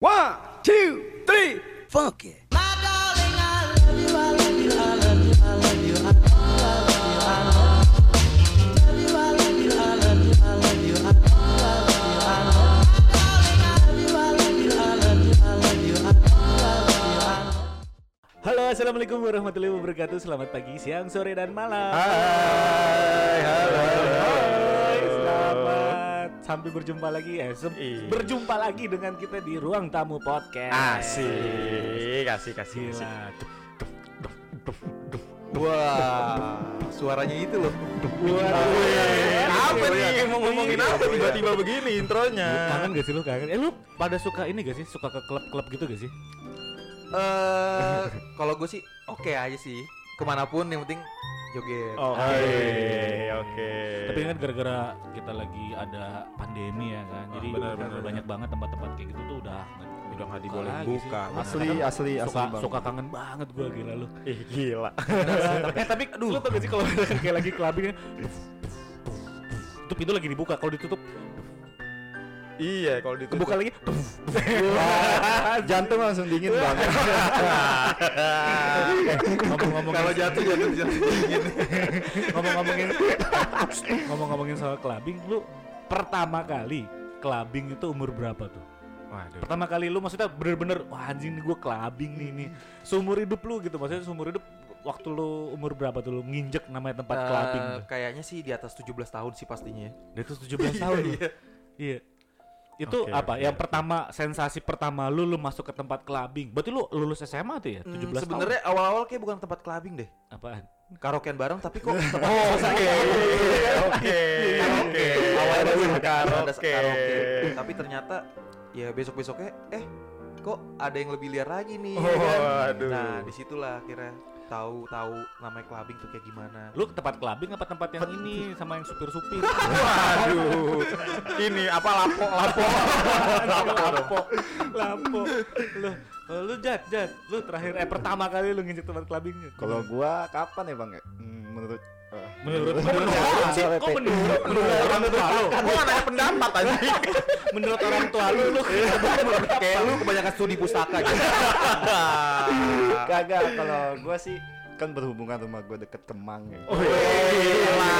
One, two, three, funk it. Halo, assalamualaikum warahmatullahi wabarakatuh. Selamat pagi, siang, sore, dan malam. Hai, halo. Hai, selamat sampai berjumpa lagi. Eh, se- Iya. berjumpa lagi dengan kita di ruang tamu podcast. Asik, dup, dup. Wah, suaranya itu loh. Apa Iya, nih? Mau ngomongin Iya, apa iya. tiba-tiba begini intronya? Kangen gak sih lu kangen? Eh lu pada suka ini gak sih? Suka ke klub-klub gitu gak sih? Eh, kalau gue sih oke aja sih. Ke mana pun yang penting joget. Oke, oke. Tapi kan gara-gara kita lagi ada pandemi ya kan. Jadi benar, benar, banyak banget tempat-tempat kayak gitu tuh udah Udah nggak buka dibolehin lagi sih. buka. Asli, Kadang asli, asli suka suka kangen banget gua gila lu. Ih, gila. eh tapi aduh lu tau gak sih kalau kayak lagi clubbing kan itu pintu lagi dibuka kalau ditutup Iya, kalau ditutup. kebuka lagi Jantung langsung dingin bang. ngomong-ngomongin Kalau jatuh jatuh jatuh dingin. ngomong-ngomongin ngomong-ngomongin soal clubbing lu pertama kali clubbing itu umur berapa tuh Waduh. pertama kali lu maksudnya bener-bener wah anjing nih gue clubbing nih nih seumur hidup lu gitu maksudnya seumur hidup waktu lu umur berapa tuh lu nginjek namanya tempat clubbing Eh, tuh? kayaknya sih di atas 17 tahun sih pastinya. ya. Dia tuh 17 tahun lu. Iya. Iya. Itu Oke, apa? oke. Yang pertama sensasi pertama lu lu masuk ke tempat clubbing. Berarti lu lulus SMA tuh ya? 17 Hmm. Sebenarnya awal-awal kayak bukan tempat clubbing deh. apaan? Karaokean bareng tapi kok tempat Oh, Oke, oke, oke. awalnya Ada ada karaoke. Tapi ternyata ya besok-besoknya eh kok ada yang lebih liar lagi nih. ya Oh, kan? aduh. Nah, di situlah akhirnya tahu tahu namanya clubbing tuh kayak gimana. Lu ke tempat clubbing apa tempat yang ini sama yang supir-supir? Waduh. Ini apa lapo lapo? Lapo. Lapo. Lu kalau lu jat jat, lu terakhir eh pertama kali lu nginjek tempat clubbingnya. Kalau gua kapan ya bang ya? Hmm, menurut eh, menurut menurut menurut sih? kok menurut menurut orang tua lu Gua nggak nanya pendapat aja. menurut orang tua lu lu Kayak lu kebanyakan studi pustaka gitu. kagak. Kalau gua sih kan berhubungan rumah gua deket Kemang ya. Oh, Gila.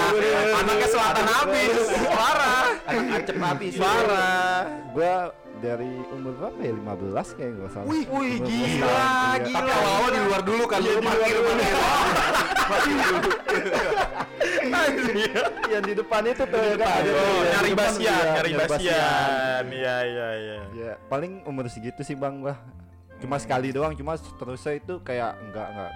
Anaknya selatan habis. Parah. Anak ancep habis. Parah. Gua dari umur berapa ya? 15 kayak nggak salah. Wih, wih, 15 gila, tahun, iya. gila. Tapi awal-awal di luar dulu kan, lu parkir parkir. Yang di depan itu tuh ya kan. Oh, nyari basian, iya, nyari basian. Iya, iya, iya. Ya, paling umur segitu sih bang gua. Cuma sekali doang, cuma terusnya itu kayak enggak enggak.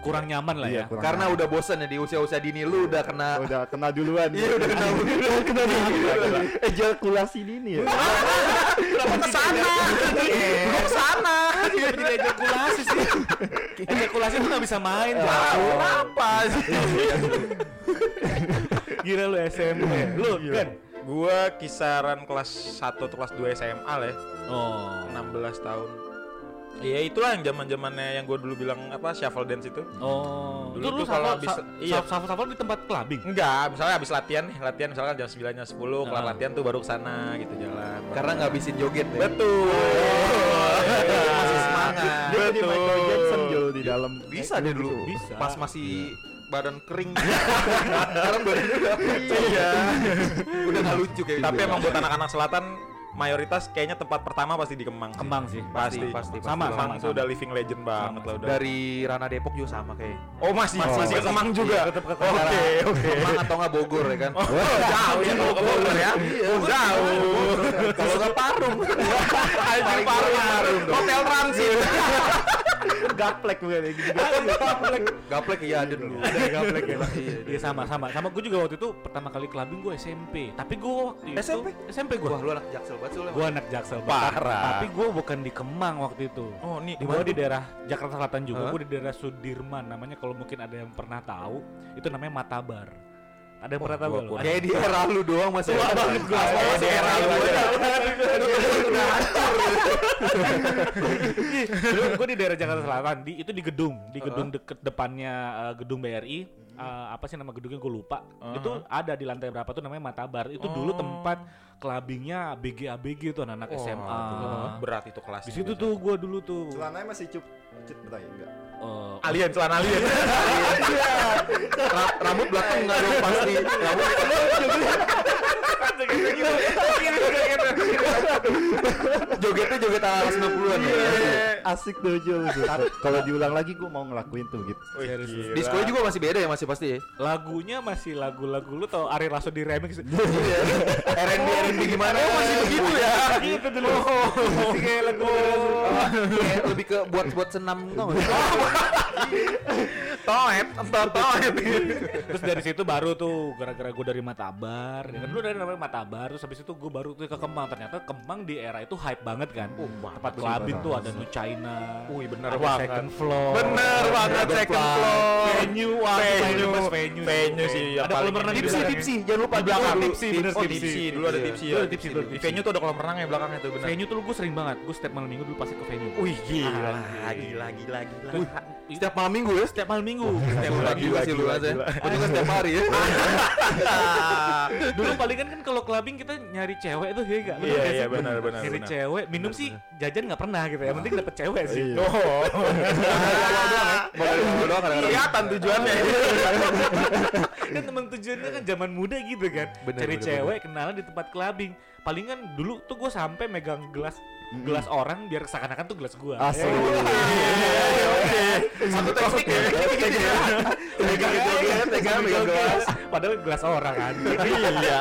Kurang nyaman lah Iya, ya kurang Karena nyaman. udah bosan ya di usia-usia dini lu udah kena udah kena duluan. Iya, udah kena duluan. kena duluan. Ejakulasi dini ya. Kenapa ke sana? Kok ke sana? Kenapa jadi ejakulasi sih? ejakulasi tuh gak bisa main. Kenapa sih? Gila lu SMP. Lu kan? Gua kisaran kelas 1 atau kelas 2 SMA lah ya. Oh. 16 tahun. Iya itulah yang zaman zamannya yang gue dulu bilang apa shuffle dance itu. Oh. Dulu Itu lu tuh kalau habis- iya. shuffle- shuffle di tempat clubbing. Enggak, misalnya habis latihan nih, latihan misalkan jam 9 jam 10 kelar Ah. latihan tuh baru ke sana gitu jalan. karena nggak habisin joget deh. betul. Masih semangat. Dia jadi Michael Jackson Jul di dalam. Bisa deh dulu. Bisa. Pas masih badan kering. Sekarang badannya udah Iya. udah nggak lucu kayak Tapi gitu. emang buat anak-anak selatan mayoritas kayaknya tempat pertama pasti di Kemang. sih. Kembang sih. Pasti, Pasti, pasti, Sama, pasti. Kemang sama, tuh sama. udah living legend banget lah udah. dari Rana Depok juga sama kayak. Oh masih Masih, masih, ke masih. Kemang juga. Tetap ke Oke Kemang. oke. Kemang atau nggak Bogor ya kan? Oh, jauh ya kalau ke Bogor ya. Oh, jauh. Kalau nggak Parung. Anjing parung. Hotel Transit. Gaplek bukan ya gitu. Gaplek iya ada dulu. Ada gaplek ya. Iya, Iya sama sama. Sama gue juga waktu itu pertama kali clubbing gue SMP. Tapi gue waktu itu SMP? SMP gue. Wah, lu anak jaksel banget sih lu. Gue anak Jaksel Parah. Tapi gue bukan di Kemang waktu itu. Oh, nih di gue di daerah Jakarta Selatan juga. Gue di daerah Sudirman. Namanya kalau mungkin ada yang pernah tahu, itu namanya Matabar. Ada yang pernah tahu gua lu? Kayak di era lu doang masih. Tua banget gua. Kayak di era lu aja. Udah hancur. gue di daerah Jakarta Selatan di itu di gedung di gedung deket depannya eh, gedung BRI eh, apa sih nama gedungnya gue lupa itu ada di lantai berapa tuh namanya Matabar itu dulu Oh. tempat clubbingnya ABG ABG tuh anak-anak Wah, SMA. berat itu kelas Di situ tuh gua dulu tuh. Celananya masih cup cut betai enggak? eh, alien celana alien Ra- rambut belakang enggak dong pasti. Rambut jogetnya joget alas 90-an ya. Asik tuh Jul. Kalau diulang lagi gua mau ngelakuin tuh gitu. serius. Disco juga masih beda ya masih pasti ya. lagunya masih lagu-lagu lu tau Ari Lasso di remix R&B R&B gimana? Oh, masih begitu ya. gitu dulu masih kayak lagu Kayak lebih ke buat buat senam tau toet toet terus dari situ baru tuh gara-gara gue dari Matabar ya kan? Dulu dari namanya Matabar terus habis itu gue baru tuh ke Kemang. Ternyata Kemang di era itu hype banget kan? Tempat clubbing tuh ada New China. Wih, bener ada banget. Second Floor. Bener banget second floor. venue Venue. venue. Venue sih, yang ada kolam renang di Tipsi tipsi jangan lupa Di belakang tipsi, bener oh tipsi. dulu ada Iya. tipsi Dulu ya ada tipsi, ada di tipsi. venue tuh ada kolam renang ya belakangnya tuh bener. Venue tuh gue sering banget. Gue setiap malam minggu dulu pasti ke venue. Wih gila, Ah, gila, gila, gila. Setiap malam minggu ya. setiap malam minggu Setiap juga gila, sih lu aja. gila. Oh juga setiap hari ya. dulu paling kan kan kalau clubbing kita nyari cewek tuh ya gak? Iya, iya, benar, benar, Nyari benar. cewek, minum sih jajan nggak pernah gitu ya. Yang penting dapet cewek sih. Iya. Oh, kelihatan tujuannya. kan temen tujuannya kan zaman muda gitu kan. Cari cewek kenalan di tempat clubbing. Paling kan dulu tuh gue sampai megang gelas gelas orang biar seakan-akan tuh gelas gua. Asik. Satu teknik ya. Pegang joget, pegang pegang gelas. Padahal gelas orang kan. Iya.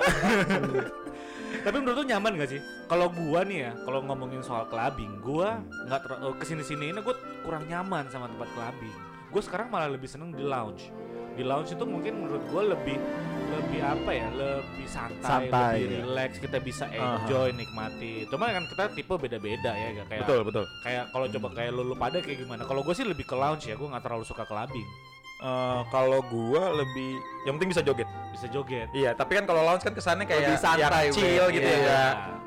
Tapi menurut lu nyaman gak sih? Kalau gua nih ya, kalau ngomongin soal clubbing, gua nggak eh, ke sini-sini ini gua kurang nyaman sama tempat clubbing. Gue sekarang malah lebih seneng di lounge. Di lounge itu mungkin menurut gua lebih lebih apa ya? Lebih santai, Santai, lebih ya. relax, kita bisa enjoy, nikmati. Cuma kan kita tipe beda-beda ya, gak kayak Betul, betul. kayak kalau coba kayak lu, lu pada kayak gimana? Kalau gue sih lebih ke lounge ya, gue nggak terlalu suka clubbing. Eh, kalau gua lebih yang penting bisa joget. Bisa joget. Iya, tapi kan kalau lounge kan kesannya kayak Lebih santai, yang chill gitu Iya. ya.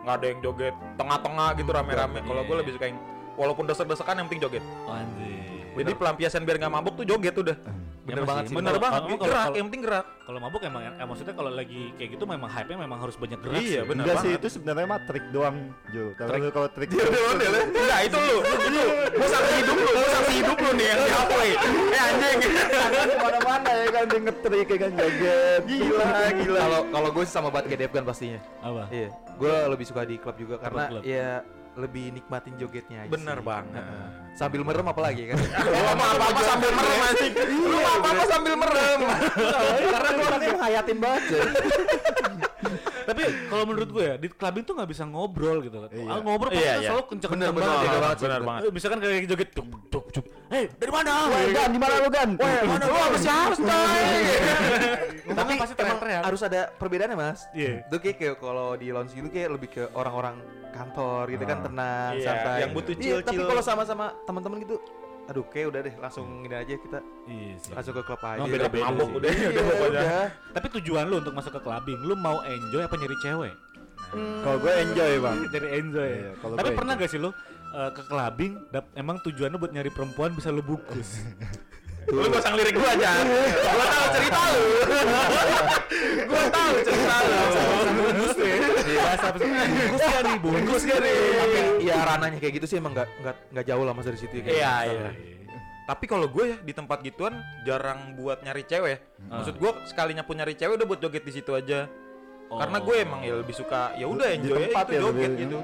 Nggak ada yang joget tengah-tengah gitu rame-rame. Kalau Iya. gua lebih suka yang walaupun desek-desekan yang penting joget. Anjir. Jadi pelampiasan biar nggak mabuk tuh joget udah. Emang Bener banget sih. Bener kalau- banget. kalau- gerak, kalau- yang penting gerak. Kalau mabuk emang eh, maksudnya kalau lagi kayak gitu memang hype-nya memang harus banyak gerak Iya, sih. bener Enggak sih itu sebenarnya mah trik doang Jo. Trik. lu kalau trik Iya, udah. Enggak, itu lu. Itu. Gua saksi hidup lu, gua saksi hidup lu nih yang di halfway. Eh anjing. ke mana-mana ya kan dia ngetrik ya kan joget. Gila, gila. Kalau kalau gue sih sama banget kayak Dev kan pastinya. Apa? Iya. Gue lebih suka di klub juga karena ya lebih nikmatin jogetnya aja. Bener sih. banget. Heeh. Sambil merem apalagi kan. Lu mah apa-apa sambil merem anjing. Lu mah apa-apa sambil merem. karena gue orangnya menghayatin banget. Tapi kalau menurut gue ya di clubbing tuh nggak bisa ngobrol gitu. Iya. Ah, ngobrol pasti Iya, kan iya. selalu kenceng-kenceng Bener, bener, banget. bener ya. banget sih, Bener bener. banget. Eh, Misalkan kayak joget cuk cuk cuk. Hei, dari mana? Wah, Gan, di mana lu Gan? Wah, mana lu sama siapa coy? Tapi pasti emang teriak-teriak. harus ada perbedaannya mas. Iya. Itu kayak, kalau di lounge gitu kayak lebih ke orang-orang kantor gitu kan Ah. tenang, Iya, santai. yang butuh Iya, tapi kalau sama-sama teman-teman gitu, aduh kayak udah deh langsung ini aja kita Iya sih. langsung ke klub aja. Oh, Mabuk sih. udah, Iya, udah pokoknya. udah. Tapi tujuan lu untuk masuk ke clubbing, lu mau enjoy apa nyari cewek? Kalau gue enjoy bang. Jadi enjoy. Iya, kalau Tapi pernah enjoy. gak sih lu eh, ke clubbing dap- emang tujuannya buat nyari perempuan bisa lu bungkus? Lu gak usah ngelirik gua aja. Gua tahu cerita lu. Gua tahu cerita lu. bungkus deh. Iya, sampai bungkus ya nih, bungkus ya nih. Tapi ya ranahnya kayak gitu sih emang nggak nggak nggak jauh lah mas dari situ. ya, kayak Iya, gitu. iya. Tapi kalau gue ya di tempat gituan jarang buat nyari cewek. Maksud gue sekalinya pun nyari cewek udah buat joget di situ aja. Karena gue emang ya lebih suka ya udah Di enjoy tempat aja itu ya joget gitu.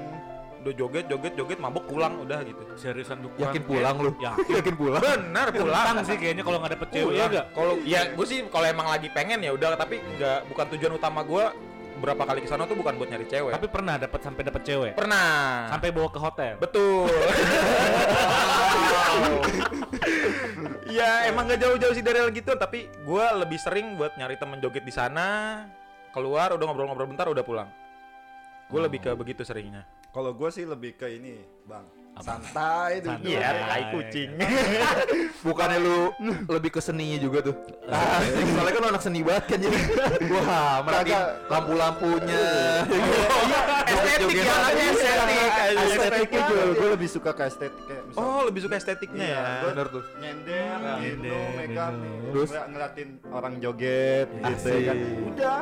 Udah joget joget joget mabuk pulang udah gitu. Seriusan tuh Yakin pulang lu? Ya. Yakin pulang? Benar pulang. Sih kayaknya kalau nggak dapet cewek ya? Kalau ya gue sih kalau emang lagi pengen ya udah tapi nggak bukan tujuan utama gue berapa kali ke sana tuh bukan buat nyari cewek. Tapi pernah dapat sampai dapat cewek. pernah. Sampai bawa ke hotel. Betul. ya emang gak jauh-jauh sih dari hal gitu, tapi gue lebih sering buat nyari temen joget di sana, keluar udah ngobrol-ngobrol bentar udah pulang. Gue lebih ke begitu seringnya. Kalau gue sih lebih ke ini bang. Santai duduk. Santai. Iya, Iya, tai iya. kucing. Bukannya lu lebih ke seninya juga tuh. Soalnya kan anak seni banget kan jadi. Wah, Kagak. lampu-lampunya. Iya, estetik ya anaknya estetik estetiknya juga gue lebih suka ke estetik oh lebih suka estetiknya Iya, ya Bener tuh. nyender, megang, minum. terus ngeliatin orang joget gitu kan. Udah,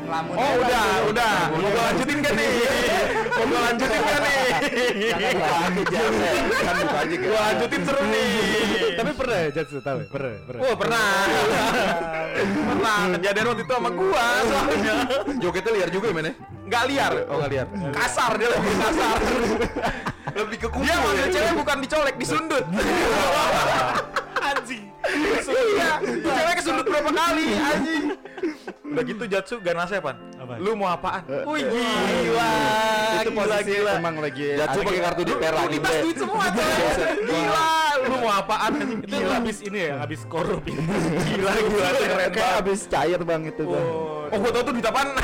ngelamun. oh udah gitu. udah mau gue lanjutin kan nih mau gue lanjutin kan nih Jangan lanjut, jangan. Kan buka aja gue lanjutin seru nih Tapi pernah ya Jatsu tahu ya? Pernah, pernah. Wah pernah Pernah Kejadian waktu itu sama gua soalnya Jogetnya liar juga ya men ya? Nggak liar Oh nggak liar. Kasar dia lebih kasar Lebih ke kumpul Dia manggil ya. cewek bukan dicolek Disundut Anjing. Iya Cewek kesundut berapa kali Anjing? Udah gitu Jatsu ganasnya pan? Apa? Lu mau apaan? Wih gila. Itu posisi gila emang lagi Jatsu pakai kartu di per lagi. Kita duit semua coy Gila. Lu mau apaan? Anjing Itu habis ini ya, habis korup. Ini. Gila. Gila keren Kayak banget habis cair bang itu bang. Oh gua tau tuh duit apaan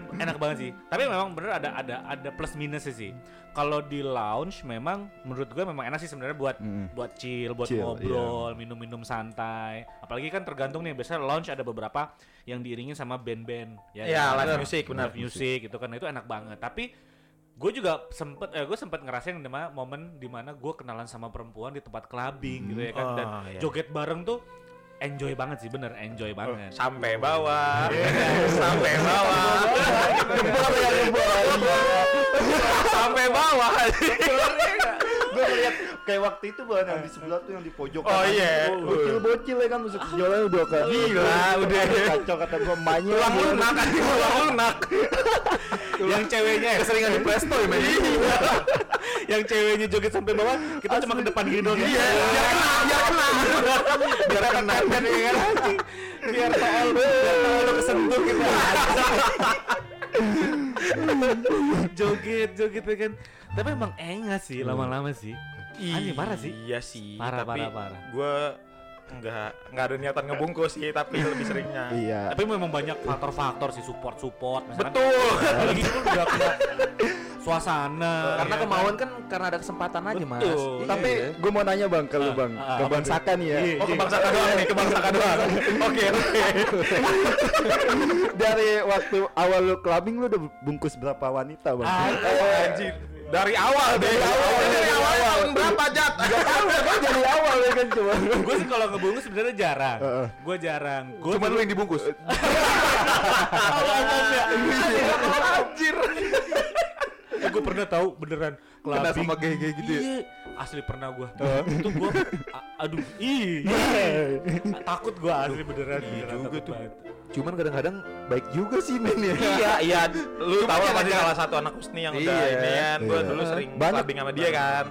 bener enak banget sih. Tapi memang bener ada ada ada plus minusnya sih. Kalau di lounge memang menurut gue memang enak sih sebenarnya buat Mm. buat chill, buat Chill, ngobrol, minum-minum santai. Apalagi kan tergantung nih biasanya lounge ada beberapa yang diiringin sama band-band Iya, kan? live music, benar. Live music itu kan itu enak banget. Tapi gue juga sempet eh, gue sempet ngerasain di mana momen di mana gue kenalan sama perempuan di tempat clubbing gitu ya kan dan Oh, iya. joget bareng tuh enjoy banget sih bener enjoy banget Sampai bawah Sampai bawah Sampai bawah. Gue ngeliat kayak waktu itu bang yang di sebelah tuh yang di pojok. Oh, iya. Bocil-bocil ya kan masuk jualan udah ke Gila, udah. kacau kata gue emaknya. Tulang lunak tulang lunak. Yang ceweknya ya Keseringan di Presto ya yang ceweknya joget sampai bawah kita cuma ke depan gini doang Iya, biar kena, biar kena. Biar kena. kan ya kan. Biar tool biar tool lu kesentuh gitu joget joget ya kan tapi emang enggak sih lama-lama sih Anjing, parah sih. Iya sih Parah, tapi parah, parah. Gue Enggak, enggak ada niatan ngebungkus sih, tapi lebih seringnya Iya. tapi memang banyak faktor-faktor sih support support misalkan Betul itu udah suasana Karena ya kan? kemauan kan karena ada kesempatan aja mas. Betul. Iya. Tapi gue mau nanya bang ke lu Ah, bang, ah, ke apa bang tuh? Saka nih ya. Iya. Oh kebangsaan doang nih, kebangsaan doang Oke, oke Dari waktu awal lu clubbing lu udah bungkus berapa wanita bang? Anjir Dari awal deh, dari awal, dari awal tahun berapa Jat? Dari awal ya kan cuma. gue sih kalau ngebungkus sebenarnya jarang gue jarang gue Cuman lu yang dibungkus. Anjir Eh, gue pernah tahu beneran Kena clubbing. sama gay-gay gitu ya. Iya, asli pernah gue. itu gue, aduh, ih, takut gue asli beneran. beneran juga tuh. banget. Cuman kadang-kadang baik juga sih men ya. Iya, iya Lu tahu lah jangan- pasti salah satu anak Husni yang udah Iya. ini kan Gue Iya. dulu sering clubbing sama dia kan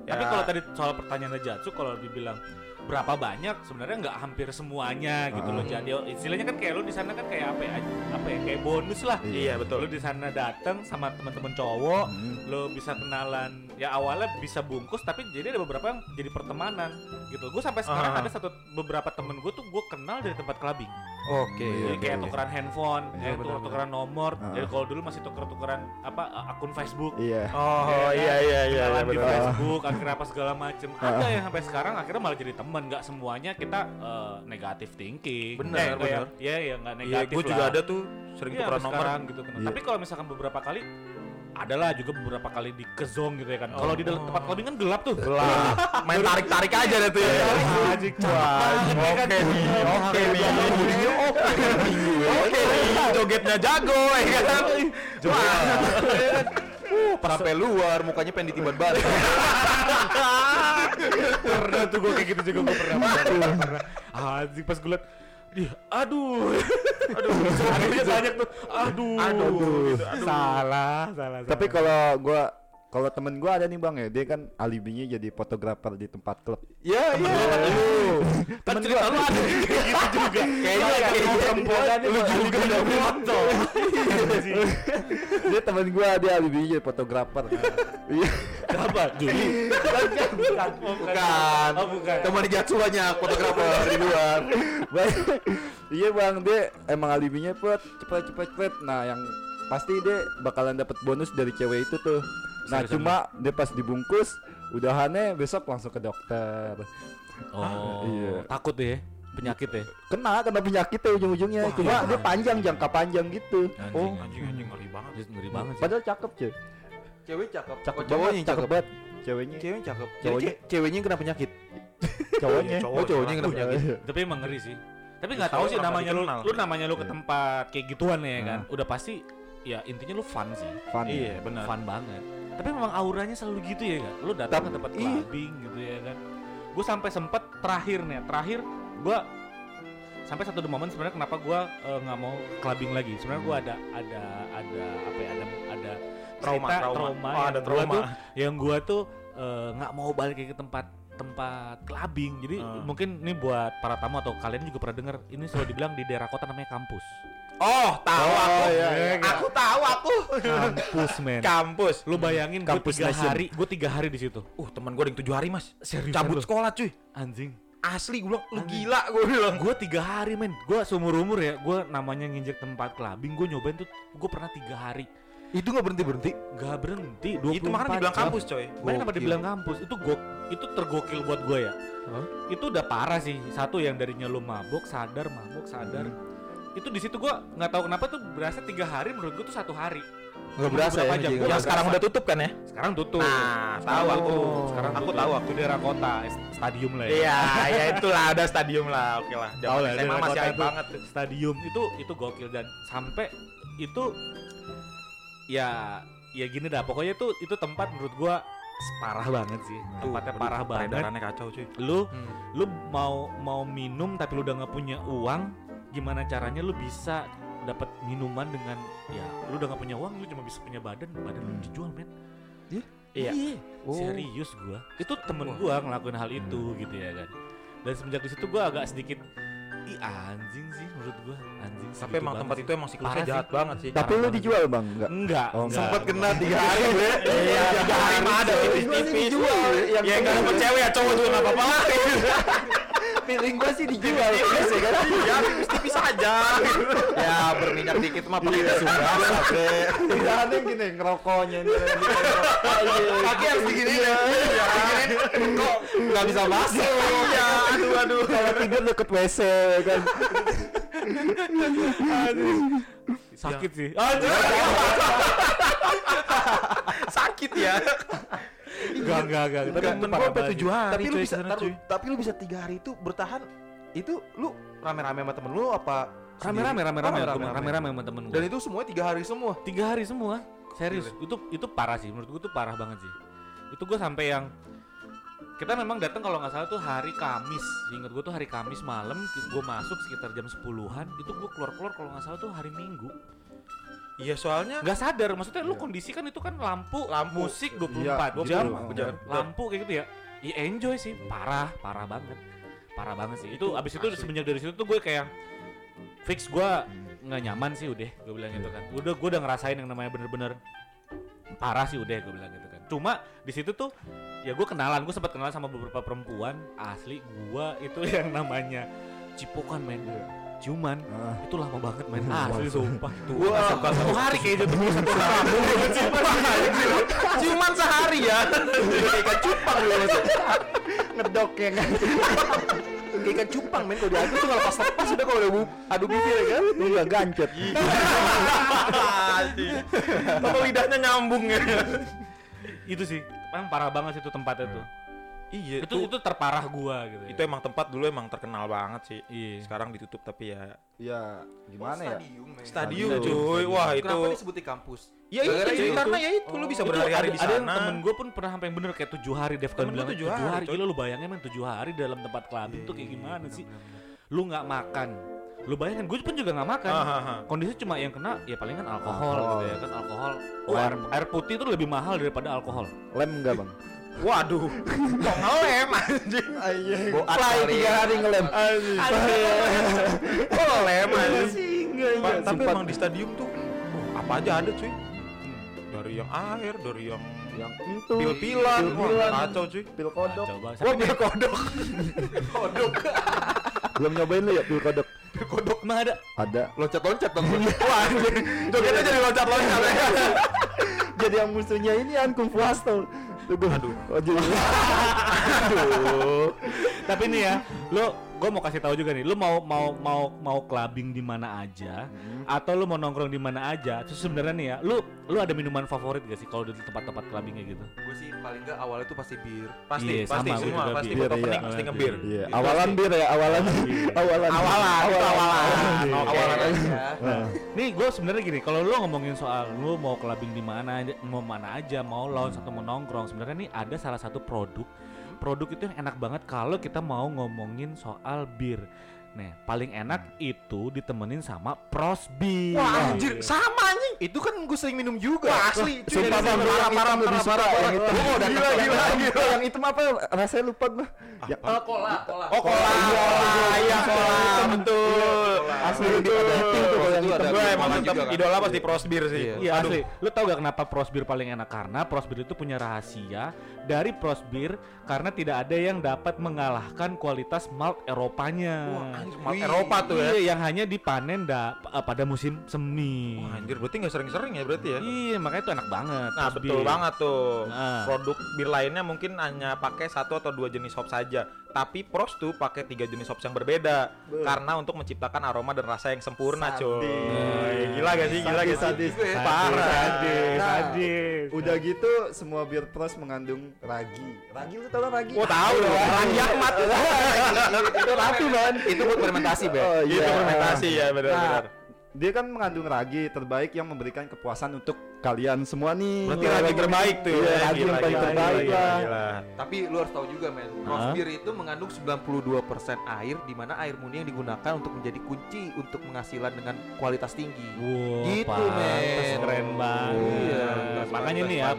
Tapi Ya. kalau tadi soal pertanyaan Jatsu, kalau dibilang berapa banyak sebenarnya nggak hampir semuanya gitu loh. Jadi istilahnya kan kayak lu di sana kan kayak apa ya? Apa ya? Kayak bonus lah. Iya, betul. Lu di sana datang sama teman-teman cowok, Hmm. lo bisa kenalan. Ya awalnya bisa bungkus, tapi jadi ada beberapa yang jadi pertemanan gitu. Gue sampai sekarang Ah. ada satu beberapa temen gue tuh gue kenal dari tempat clubbing. Oke. Jadi kayak iya. tukeran handphone, Iya, ya, benar, tuker-tukeran nomor. Ah. Jadi kalau dulu masih tuker-tukeran apa akun Facebook. Iya. Oh iya iya iya Kenalan di betul. Facebook, akhirnya apa segala macem. Ah. Ada yang sampai sekarang akhirnya malah jadi teman. Nggak semuanya kita eh, negatif thinking. Benar, Eh, nggak benar. yang- Iya, ya nggak Iya, negatif gue juga lah. ada tuh sering Iya, tukeran nomor. sekarang gitu. Iya. Tapi kalau misalkan beberapa kali adalah juga beberapa kali di kezong gitu ya kan. Kalau di Oh. dalam tempat clubbing kan gelap tuh. Lah, main tarik-tarik aja deh tuh ya. Anjing, ya kan. Oke nih, oke nih. Oke nih, jogetnya jago ya kan. Sampai luar mukanya pengen ditiban balik. pernah tuh gue kayak gitu juga gue pernah pernah pernah anjing pas gue liat Ih, aduh, aduh, akhirnya banyak tuh, aduh, Aduh, gitu, aduh. salah, salah. Tapi salah. kalau gua kalau temen gua ada nih bang ya, dia kan alibinya jadi fotografer di tempat klub. Iya iya. kan cerita lu ada gitu juga, Kayaknya kayaknya perempuan lu juga udah foto, dia temen gua dia alibinya jadi fotografer. Iya. apa? Juli, bukan, Bukan. oh bukan, Teman Jatsu banyak fotografer di luar. Iya bang, dia emang alibinya cepet cepet cepet cepet. Nah yang pasti dia bakalan dapat bonus dari cewek itu tuh. Nah Seriusan cuma dia pas dibungkus, udahannya besok langsung ke dokter. oh, Iya. takut deh, penyakit ya. Kena kena penyakit ya ujung-ujungnya. Cuma dia panjang jangka panjang gitu. Anjing, anjing, anjing ngeri banget. Ngeri banget sih. Padahal cakep cuy. Cewek cakep. Cakep Oh, cowoknya cakep cakep. banget. Ceweknya. Cewek cakep. Cowoknya- ce- ceweknya kena penyakit. Cowoknya. Iya, Oh, cowoknya kena penyakit. Tapi emang ngeri sih. Tapi nggak tahu sih namanya lu, lu namanya lu ke Iya. tempat kayak gituan ya kan. Udah pasti ya intinya lu fun sih. Fun. Iya, benar. Fun banget. Tapi memang auranya selalu gitu ya kan. Lu datang ke tempat iya. clubbing gitu ya kan. Gue sampai sempet terakhir nih, terakhir gua sampai satu momen sebenarnya kenapa gua eh, nggak mau clubbing lagi. Sebenarnya gua ada ada ada apa ya ada ada Trauma, cerita, trauma. Oh, yang ada gua trauma. tuh yang gua tuh nggak mau balik ke tempat tempat clubbing. Jadi Hmm. mungkin ini buat para tamu atau kalian juga pernah dengar ini selalu dibilang di daerah kota namanya kampus. Oh, tahu Oh, aku. iya, iya. Aku tahu aku. Kampus men. Kampus. Lu bayangin gue Kampus tiga Nation. hari, gue tiga hari di situ. Uh, teman gue ada yang tujuh hari, Mas. Serius Cabut lu? sekolah, cuy. Anjing. Asli gue bilang, lu gila gue bilang. Gue tiga hari men. Gue seumur umur ya. Gue namanya nginjek tempat clubbing. Gue nyobain tuh. Gue pernah tiga hari. Itu nggak berhenti berhenti. Gak berhenti. 24 Itu makanya dibilang jam. kampus, coy. Makanya kenapa Gokil. dibilang kampus? Itu gok, itu tergokil buat gue ya. Hah? Itu udah parah sih. Satu yang darinya lu mabuk, sadar, mabuk, sadar. Itu di situ gue nggak tahu kenapa tuh berasa tiga hari menurut gue tuh satu hari. Nggak berasa ya. Jam? Gua Yang sekarang berasa. udah tutup kan ya? Sekarang tutup. Nah, Sekarang tahu aku. Sekarang Aku tahu aku. Daerah kota, stadium lah ya. Iya, ya itulah ada stadium lah. Oke lah. Tahu lah, SMA daerah masih hype tuh. banget tuh. stadium itu itu gokil dan sampai itu ya ya gini dah pokoknya itu itu tempat menurut gua parah banget sih tempatnya Aduh, parah banget Peredarannya kacau, cuy. lu Hmm. lu mau mau minum tapi lu udah nggak punya uang gimana caranya lu bisa dapat minuman dengan ya lu udah nggak punya uang lu cuma bisa punya badan badan lu dijual men Iya. Oh. serius gua itu temen gua ngelakuin hal itu gitu ya kan dan semenjak di situ gua agak sedikit ih anjing sih menurut gua anjing Tapi emang tempat sih. itu emang siklusnya Parah sih. jahat banget sih. Tapi lu banget. dijual bang? Enggak. enggak Oh, enggak. Sempat kena tiga hari gue. Iya, tiga hari mah ada tipis-tipis. Ya enggak dapet cewek ya cowok juga enggak apa-apa. Feeling gua sih dijual. Terus ya kan? Ya tipis-tipis aja. Ya berminyak dikit mah pakai tisu basah, bre. Tidak ada yang gini ngerokoknya. Kaki harus digini ya. Kok Nggak bisa masuk. Iya, aduh aduh. Kalau tidur deket WC ya kan. sakit sih. Sakit ya. Enggak enggak enggak. Tapi Temen itu parah sampai tujuh hari Tapi lu bisa tapi lu bisa tiga hari itu bertahan itu lu rame-rame sama temen lu apa rame-rame sendiri? rame-rame Oh, rame-rame rame-rame. sama temen Dan gue itu semua tiga hari semua. tiga hari semua serius. Itu itu parah sih menurut gue tuh parah banget sih. Itu gue sampai yang kita memang datang kalau nggak salah tuh hari Kamis. Ingat gue tuh hari Kamis malam gue masuk sekitar jam 10-an itu gue keluar-keluar kalau nggak salah tuh hari Minggu Iya, soalnya nggak sadar maksudnya lu kondisi kan itu kan lampu, Lampu. musik 24 Iya, jam betul. lampu kayak gitu ya. Ya enjoy sih. Parah parah banget. Parah banget sih. Itu, abis itu asli. semenjak dari situ tuh gue kayak fix gue nggak nyaman sih udah gue bilang gitu kan. Udah gue udah ngerasain yang namanya bener-bener parah sih udah gue bilang gitu kan. Cuma di situ tuh ya gue kenalan gue sempat kenalan sama beberapa perempuan asli gue itu yang namanya cipokan men cuman Ah. itu lama banget men asli sumpah tuh suka satu hari kayaknya tuh satu hari cuman sehari ya. Kayak ikan cupang lu maksud. Ngedok ya kan. Kayak ikan cupang men kalau diadu tuh kalau pas lepas udah kalau udah bu- adu bibir ya kan. Iya gancet. Apa lidahnya nyambung ya. itu sih emang parah banget sih itu tempatnya tuh Iya, itu itu terparah gua gitu ya. itu emang tempat dulu emang terkenal banget sih. Iya. Sekarang ditutup tapi ya Ya gimana ya? Stadium, men. stadium Stadium. cuy. Wah, itu Kenapa disebut di kampus? Ya itu, itu. karena ya itu lu bisa Itu berhari-hari ada, di ada yang sana. temen gue pun pernah sampai yang bener kayak tujuh hari Dev kan Temen gua bilang tujuh hari, hari, gila lu bayangin men tujuh hari dalam tempat clubbing tuh kayak gimana sih lu nggak makan lu bayangin gue pun juga nggak makan Ah, ah, ah. kondisi cuma yang kena ya palingan alkohol, Alkohol. gitu ya kan alkohol oh, air, air putih itu lebih mahal daripada alkohol Lem enggak bang? Waduh, kok ngelem anjing. Boat Play tiga hari ngelem. Kok ngelem anjing. Pak, tapi emang di stadium tuh oh, apa aja ada cuy. Dari yang air, dari yang yang itu pil-pilan, pil-pilan, kacau cuy. pil kodok. coba Wah, pil kodok. Belum nyobain lu ya pil kodok? Pil kodok emang ada Ada. Loncat-loncat dong. Wah, anjing. Jogetnya jadi loncat-loncat ya. Jadi yang musuhnya ini an Kung Fu Hustle. Gua- Aduh. Aduh. tapi nih ya lo gue mau kasih tahu juga nih, lu mau mau mau mau clubbing di mana aja, atau lu mau nongkrong di mana aja, terus sebenarnya nih ya, lu lu ada minuman favorit gak sih kalau di tempat-tempat clubbing kayak gitu? Gue sih paling nggak awalnya tuh pasti bir. Pasti, Iya, pasti sama, semua, pasti bir. foto Iya, iya. pasti ngebir. Iya, Itu awalan bir ya, awalan. awalan. Awalan, awalan. Oke. Awalan aja. Nah, Nih gue sebenarnya gini, kalau lu ngomongin soal lu mau clubbing di mana, mau mana aja, mau lounge atau mau nongkrong, sebenarnya nih ada salah satu produk, produk itu yang enak banget kalau kita mau ngomongin soal bir. Nih, paling enak itu ditemenin sama pros bir. Wah anjir, sama anjing. Itu kan gue sering minum juga. Wah, asli. cuy. Sumpah bang, sana yang hitam lebih parah, suka yang hitam. Gua udah Gila, gila, gila. Yang hitam apa? Rasanya lupa gua. Yang Eh, cola, cola. Oh, kola, kola, iya kola, betul. Asli lebih ada hati tuh kalau yang Itu hitam. Gue emang kan. idola pasti prosbir sih. Iya. Iya asli. Lu tau gak kenapa Prosbir paling enak? Karena Prosbir itu punya rahasia dari Prosbir karena tidak ada yang dapat mengalahkan kualitas malt Eropanya. Malt Eropa tuh ya. Iya, yang hanya dipanen da- eh, pada musim semi. Wah, anjir berarti nggak sering-sering ya berarti ya? Iya, makanya itu enak banget. Nah betul banget tuh Nah. Produk bir lainnya mungkin hanya pakai satu atau dua jenis hop saja Tapi Pros tuh pakai tiga jenis hops yang berbeda Karena untuk menciptakan aroma dan rasa yang sempurna cuy Gila gak sih? Gila gak sih? Sadis, sadis. Parah Sadis, Nah, sadis. Udah gitu semua bir pros mengandung ragi. Ragi lu tau kan ragi? Gua tahu dong, Ragi Ahmad itu ratu man. Itu buat fermentasi, Be. Oh, Itu iya. fermentasi ya Nah, benar-benar dia kan mengandung ragi terbaik yang memberikan kepuasan untuk kalian semua nih. Berarti ragi terbaik tuh Iya, ya. ragi yang paling terbaik gila, lah. gila. Tapi lu harus tahu juga men, Rose Hah? beer itu mengandung 92% air di mana air murni yang digunakan untuk menjadi kunci untuk penghasilan dengan kualitas tinggi. Wow, Gitu, pantes, men. keren banget. Iya, Makanya nih ya,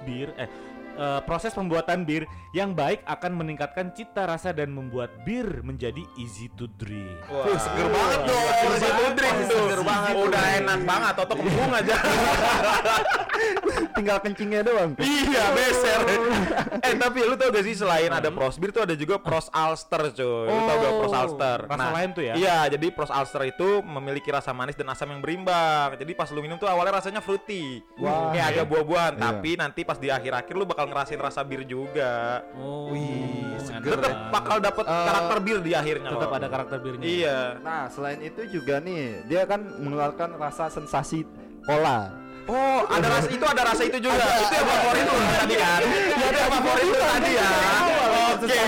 bir eh eh, proses pembuatan bir yang baik akan meningkatkan cita rasa dan membuat bir menjadi easy to drink. Wah, seger banget dong. Easy to drink tuh. Seger banget. Udah enak banget, toto kembung aja. Tinggal kencingnya doang. Iya, beser. eh, tapi lu tau gak sih selain ada Pros Bir tuh ada juga Pros Ulster, cuy. Lu tau gak Pros Ulster? Rasa lain tuh ya? Iya, jadi Pros Ulster itu memiliki rasa manis dan asam yang berimbang. Jadi pas lu minum tuh awalnya rasanya fruity. Wah. Kayak agak buah-buahan, Iya. tapi nanti pas di akhir-akhir lu bakal ngerasain rasa bir juga. Oh, Wih, enak Tetep banget. bakal dapet Eh, karakter bir di akhirnya. tetap ada karakter birnya. Iya. Nah, selain itu juga nih, dia kan mengeluarkan rasa sensasi cola. Oh, ada rasa itu ada rasa itu juga. itu yang favorit lu tadi kan? Itu yang favorit lu tadi ya. Oke.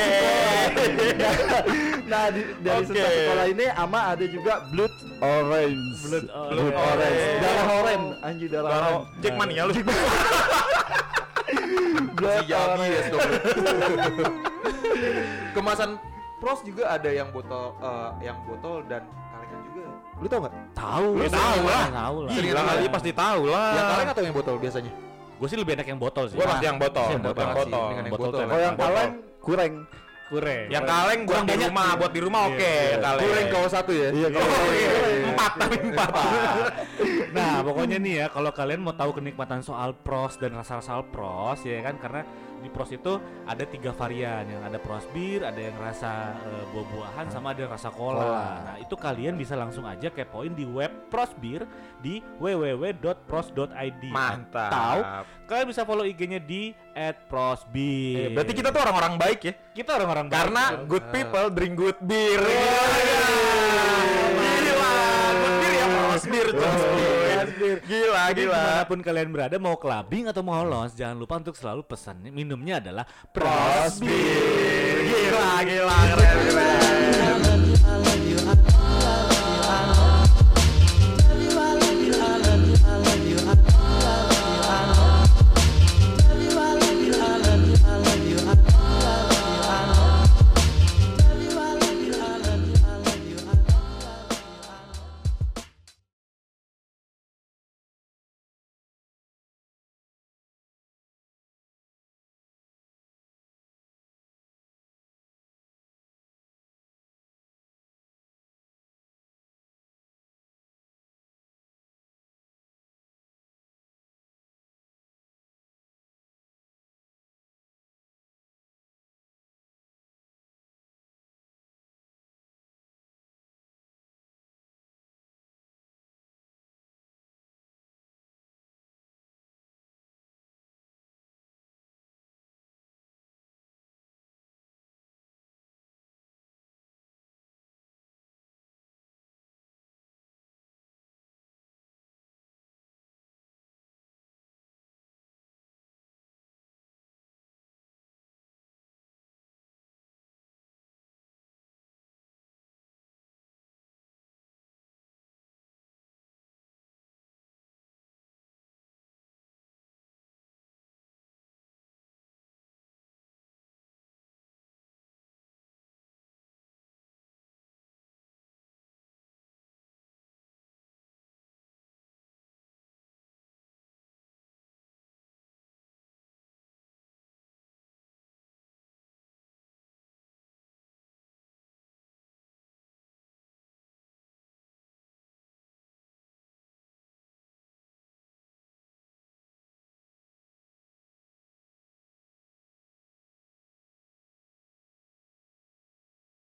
Nah, di, dari Oke. sensasi cola ini ama ada juga blood orange. Blood Blood orange. orange. Darah orange, anjir darah orange. Jack Mania lu. Orange. ya dong. Kemasan Pros juga ada yang botol eh, yang botol dan kalengan juga. Lu tau nggak? Tahu, Lu tahu lah. Tahu lah. Gila kali pasti tahu lah. Yang kaleng atau yang botol biasanya? Gue sih lebih enak yang botol sih. Gua pasti yang botol, Yang botol, yang botol. dengan yang Botol botol. tuh Kalau yang Botol. kaleng kurang. Kurang. Yang kaleng buat Kurang di banyak rumah, buat di rumah Iya. oke, yang kaleng. Goreng kau satu ya? Iya, Oh, iya. Empat tapi empat. Nah, pokoknya nih ya, kalau kalian mau tahu kenikmatan soal pros dan rasa-rasa pros ya kan, karena di pros itu ada tiga varian, yang ada pros bir, ada yang rasa eh, buah-buahan, sama ada yang rasa cola. Cola. Nah, itu kalian bisa langsung aja kepoin di web pros bir di www.pros.id. Mantap. Atau kalian bisa follow IG-nya di @prosbir. Eh, berarti kita tuh orang-orang baik ya. kita orang-orang baik. Karena good people drink good beer. Gila, good beer ya pros beer cuy. Gila, Jadi gila. di mana pun kalian berada mau clubbing atau mau lounge jangan lupa untuk selalu pesan minumnya adalah Pros pros beer. Gila, gila, keren, keren.